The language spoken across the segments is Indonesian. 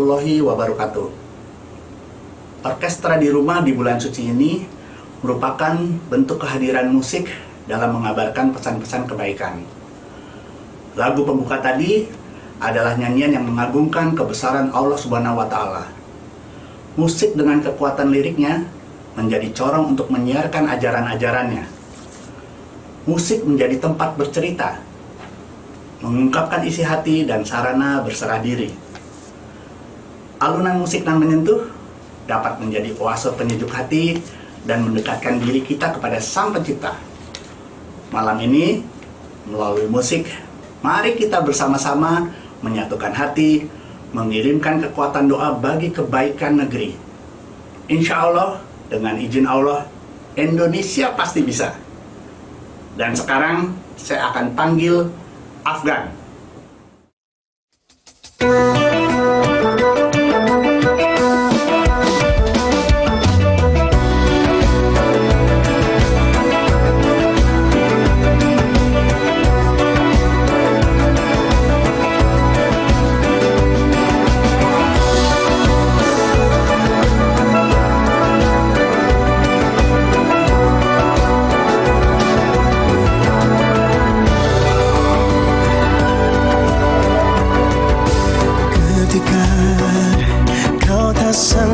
Warahmatullahi wabarakatuh. Orkestra di rumah di bulan suci ini merupakan bentuk kehadiran musik dalam mengabarkan pesan-pesan kebaikan. Lagu pembuka tadi adalah nyanyian yang mengagungkan kebesaran Allah Subhanahu wa taala. Musik dengan kekuatan liriknya menjadi corong untuk menyiarkan ajaran-ajarannya. Musik menjadi tempat bercerita, mengungkapkan isi hati dan sarana berserah diri. Alunan musik yang menyentuh dapat menjadi oase penyejuk hati dan mendekatkan diri kita kepada Sang Pencipta. Malam ini, melalui musik, mari kita bersama-sama menyatukan hati, mengirimkan kekuatan doa bagi kebaikan negeri. Insya Allah, dengan izin Allah, Indonesia pasti bisa. Dan sekarang saya akan panggil Afgan. coração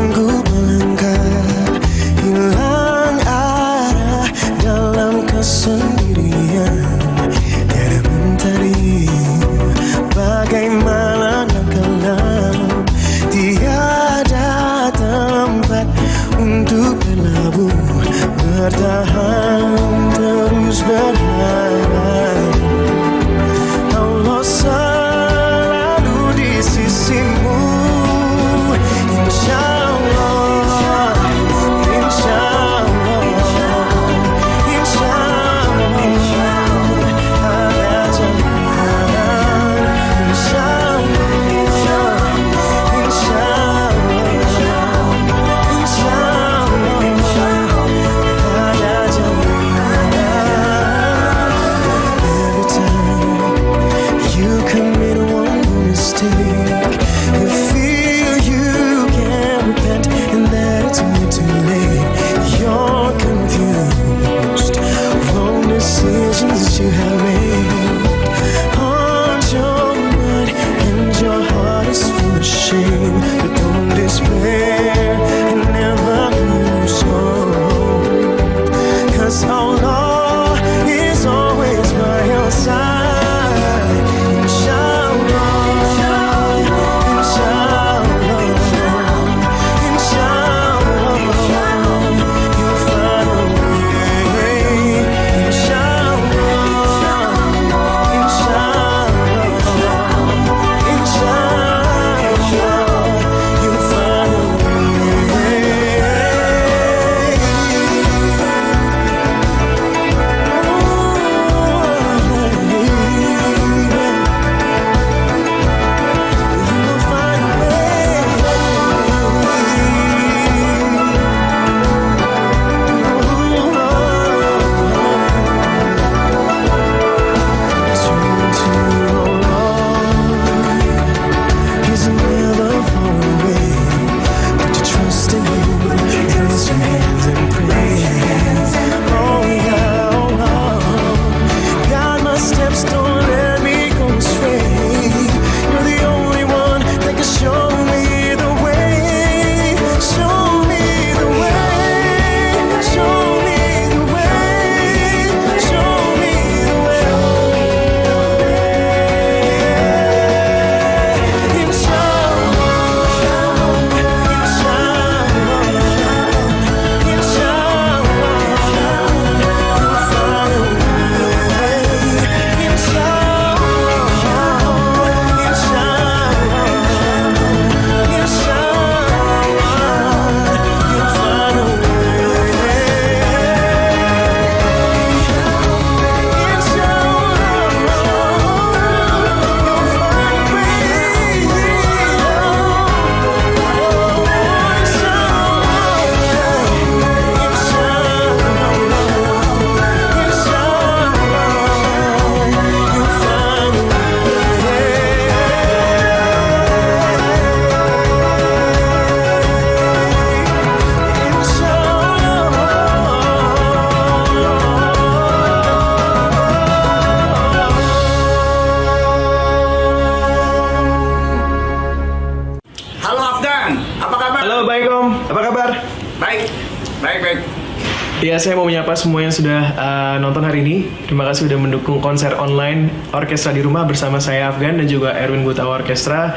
Ya, saya mau menyapa semua yang sudah uh, nonton hari ini. Terima kasih sudah mendukung konser online Orkestra di Rumah bersama saya Afgan dan juga Erwin Gutawa Orkestra.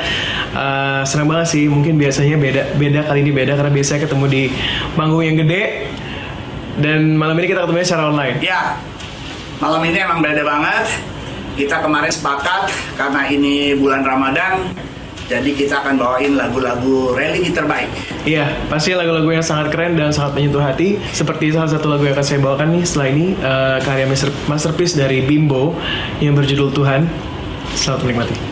Uh, senang banget sih. Mungkin biasanya beda, beda kali ini beda karena biasanya ketemu di panggung yang gede. Dan malam ini kita ketemu secara online. Ya, malam ini emang beda banget. Kita kemarin sepakat karena ini bulan Ramadan, jadi kita akan bawain lagu-lagu religi terbaik. Iya, pasti lagu-lagu yang sangat keren dan sangat menyentuh hati. Seperti salah satu lagu yang akan saya bawakan nih setelah ini uh, karya master masterpiece dari Bimbo yang berjudul Tuhan. Selamat menikmati.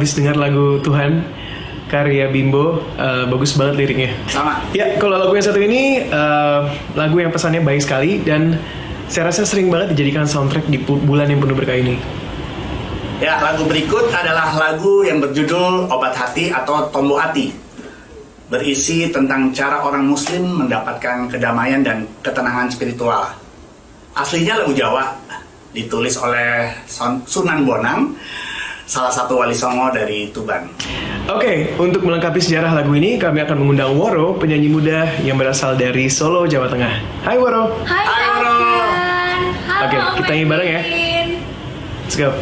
Habis dengar lagu Tuhan karya Bimbo Eh, bagus banget liriknya. Sama. Ya, kalau lagu yang satu ini eh, lagu yang pesannya baik sekali dan saya rasa sering banget dijadikan soundtrack di bulan yang penuh berkah ini. Ya, lagu berikut adalah lagu yang berjudul Obat Hati atau Tombo Hati. Berisi tentang cara orang muslim mendapatkan kedamaian dan ketenangan spiritual. Aslinya lagu Jawa, ditulis oleh Sunan Bonang, salah satu wali songo dari Tuban. Oke, untuk melengkapi sejarah lagu ini, kami akan mengundang Woro, penyanyi muda yang berasal dari Solo, Jawa Tengah. Hai Woro, Hai Hai. Halo Oke, Om kita nyanyi bareng ya. Let's go.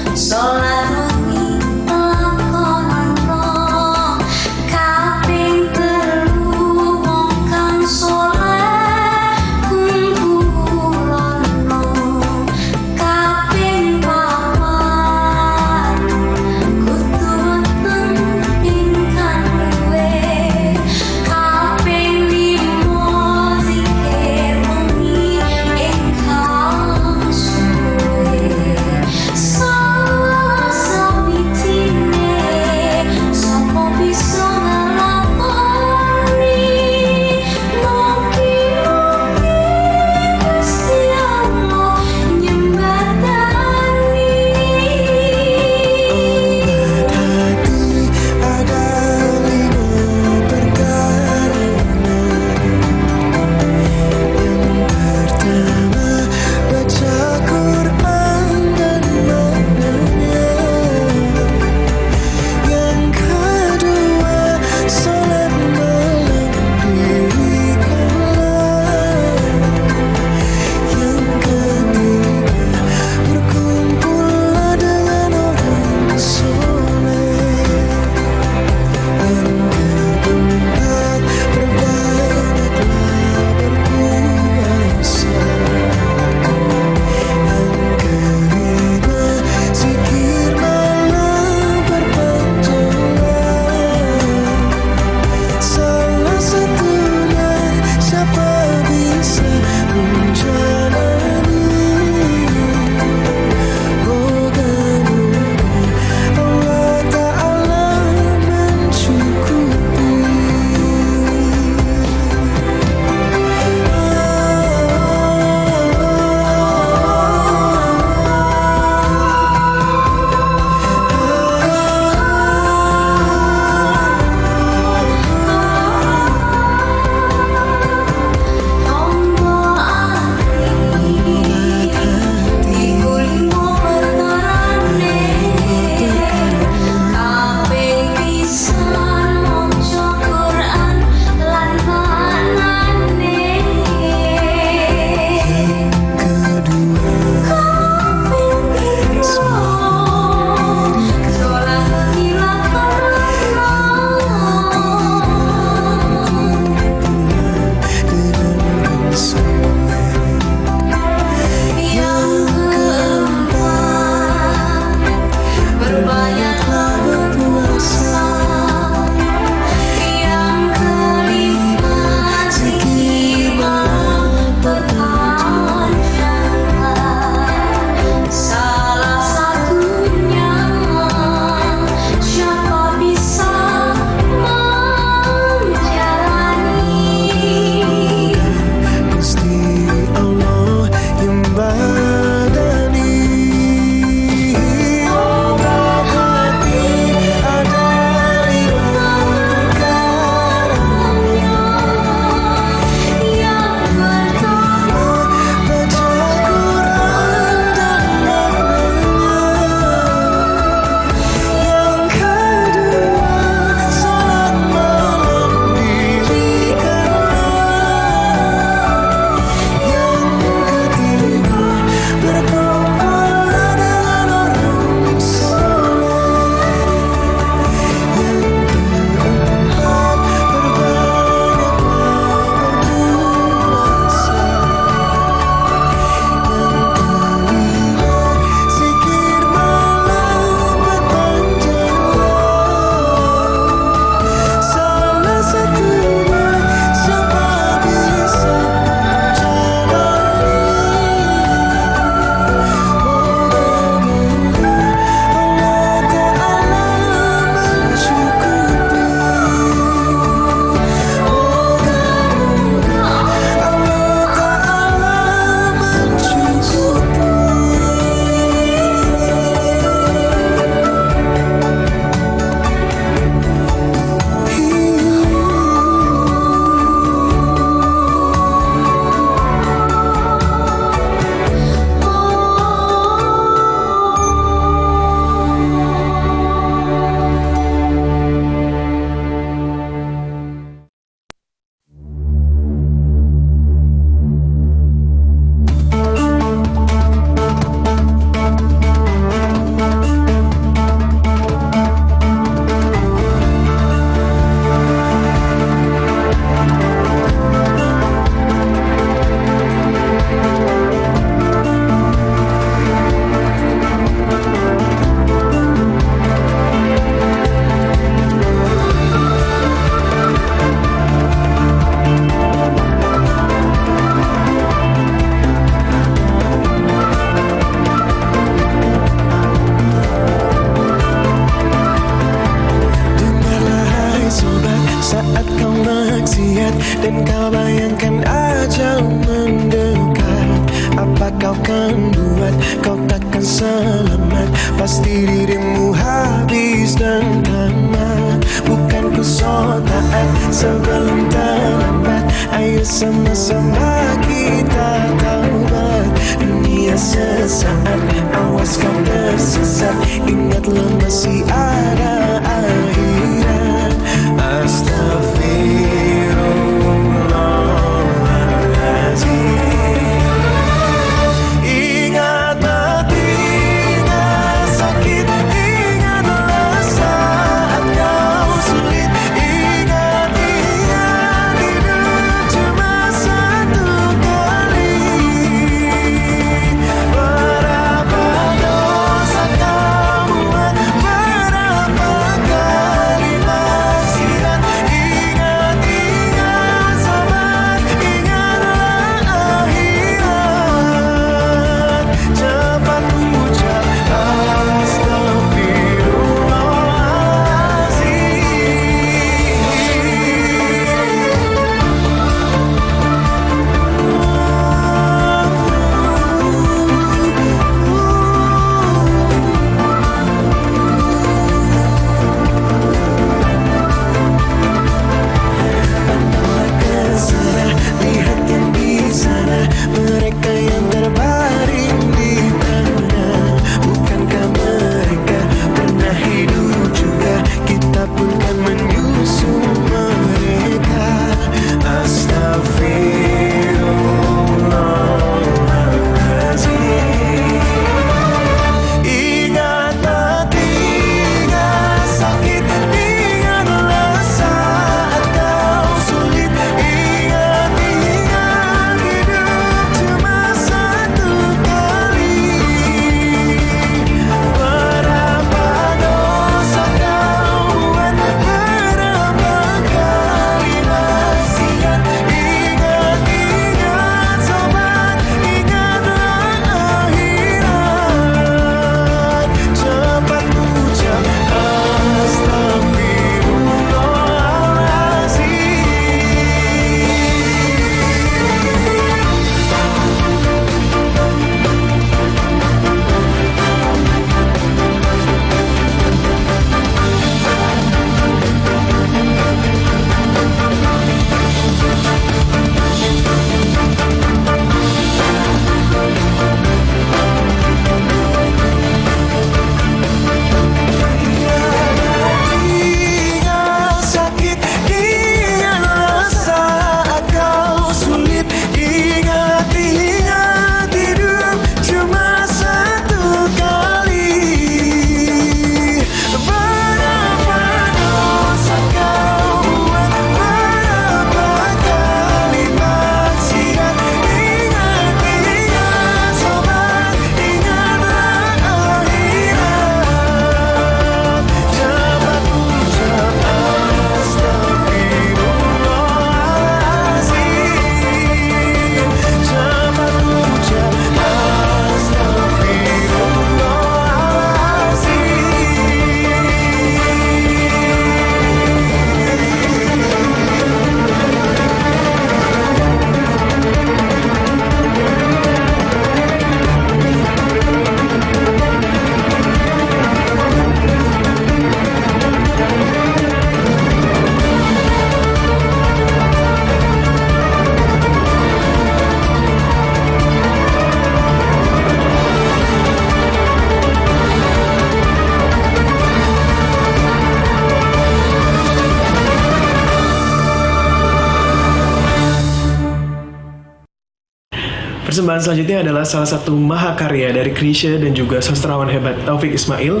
Perkenalan selanjutnya adalah salah satu mahakarya dari Krisya dan juga sastrawan hebat Taufik Ismail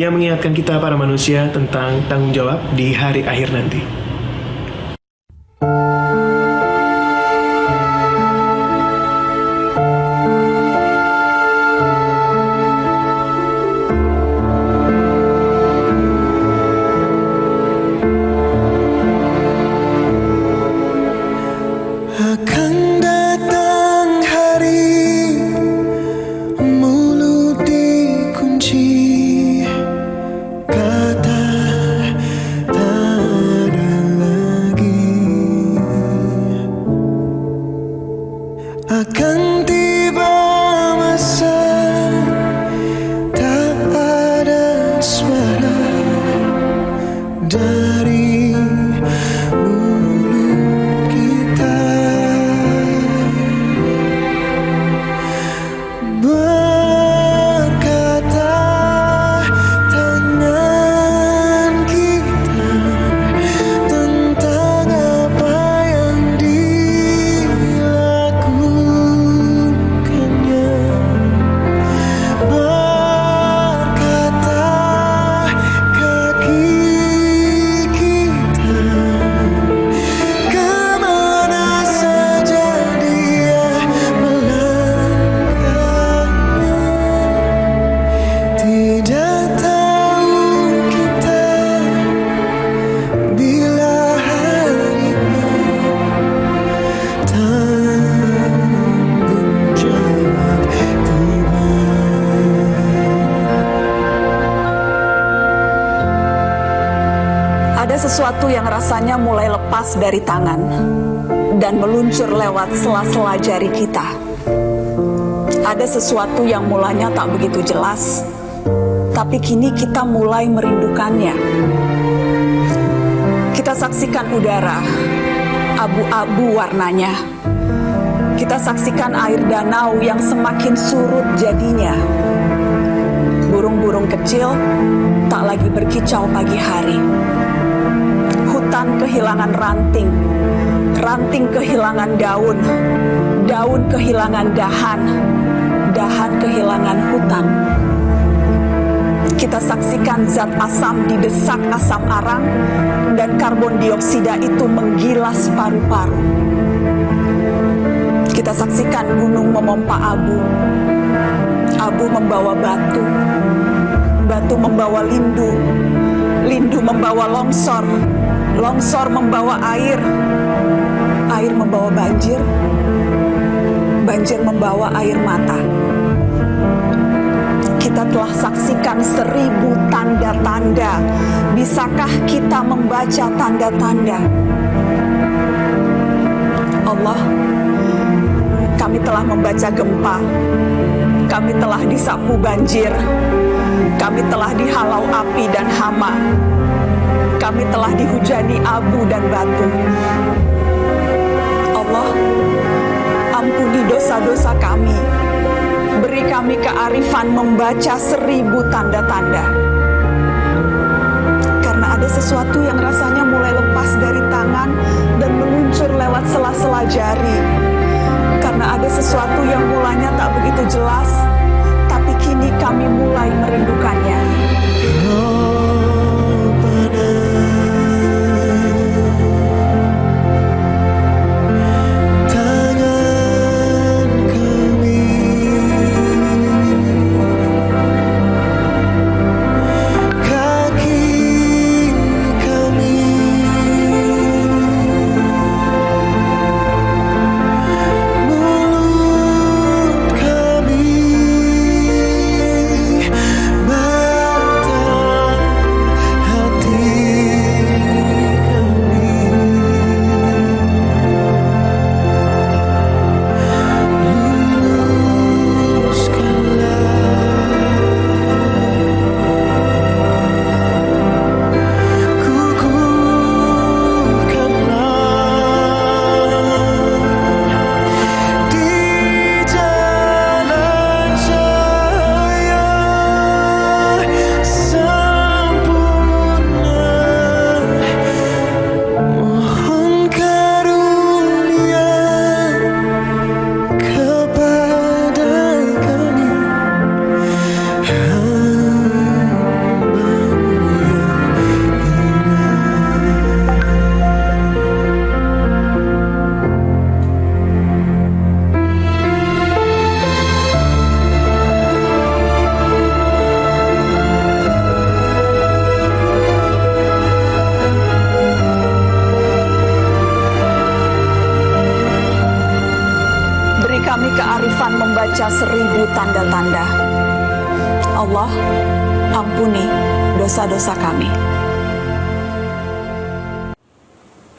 yang mengingatkan kita para manusia tentang tanggung jawab di hari akhir nanti. Lepas dari tangan dan meluncur lewat sela-sela jari kita. Ada sesuatu yang mulanya tak begitu jelas, tapi kini kita mulai merindukannya. Kita saksikan udara, abu-abu warnanya. Kita saksikan air danau yang semakin surut jadinya. Burung-burung kecil tak lagi berkicau pagi hari kehilangan ranting, ranting kehilangan daun, daun kehilangan dahan, dahan kehilangan hutan. Kita saksikan zat asam didesak asam arang dan karbon dioksida itu menggilas paru-paru. Kita saksikan gunung memompa abu, abu membawa batu, batu membawa lindu, lindu membawa longsor, longsor membawa air, air membawa banjir, banjir membawa air mata. Kita telah saksikan seribu tanda-tanda. Bisakah kita membaca tanda-tanda? Allah, kami telah membaca gempa. Kami telah disapu banjir. Kami telah dihalau api dan hama. Kami telah dihujani abu dan batu. Allah, ampuni dosa-dosa kami. Beri kami kearifan membaca seribu tanda-tanda. Karena ada sesuatu yang rasanya mulai lepas dari tangan dan meluncur lewat sela-sela jari. Karena ada sesuatu yang mulanya tak begitu jelas, tapi kini kami mulai merindukannya. Tangan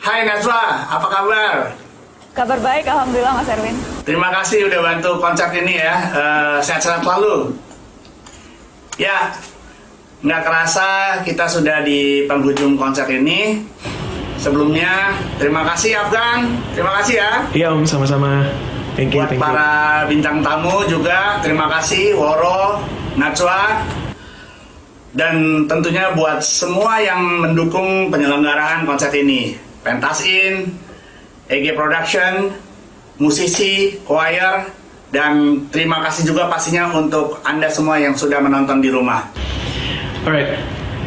Hai Najwa, apa kabar? Kabar baik, Alhamdulillah Mas Erwin. Terima kasih udah bantu konser ini ya. Eh, Sehat-sehat selalu. Ya, nggak kerasa kita sudah di penghujung konser ini. Sebelumnya, terima kasih Afgan, terima kasih ya. Iya Om, sama-sama. Thank you, Buat thank you. para bintang tamu juga, terima kasih Woro, Najwa, dan tentunya buat semua yang mendukung penyelenggaraan konser ini. Pentasin, EG Production, musisi, choir, dan terima kasih juga pastinya untuk Anda semua yang sudah menonton di rumah. Alright,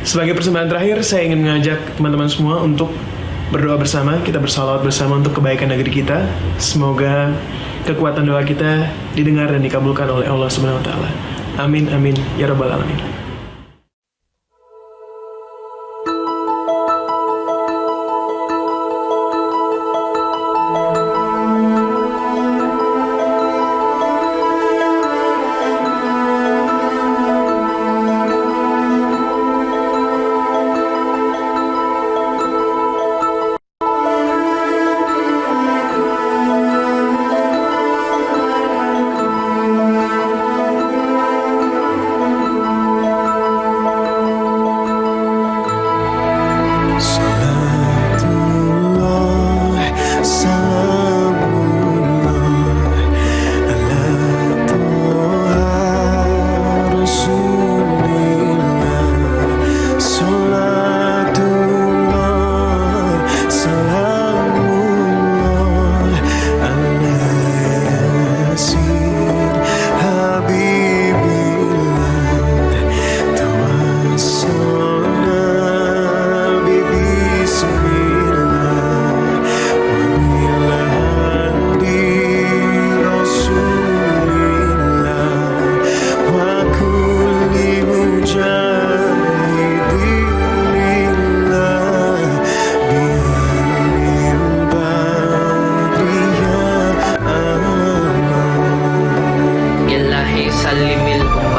sebagai persembahan terakhir saya ingin mengajak teman-teman semua untuk berdoa bersama, kita bersalawat bersama untuk kebaikan negeri kita. Semoga kekuatan doa kita didengar dan dikabulkan oleh Allah Subhanahu wa taala. Amin amin ya rabbal alamin. sa limil umar.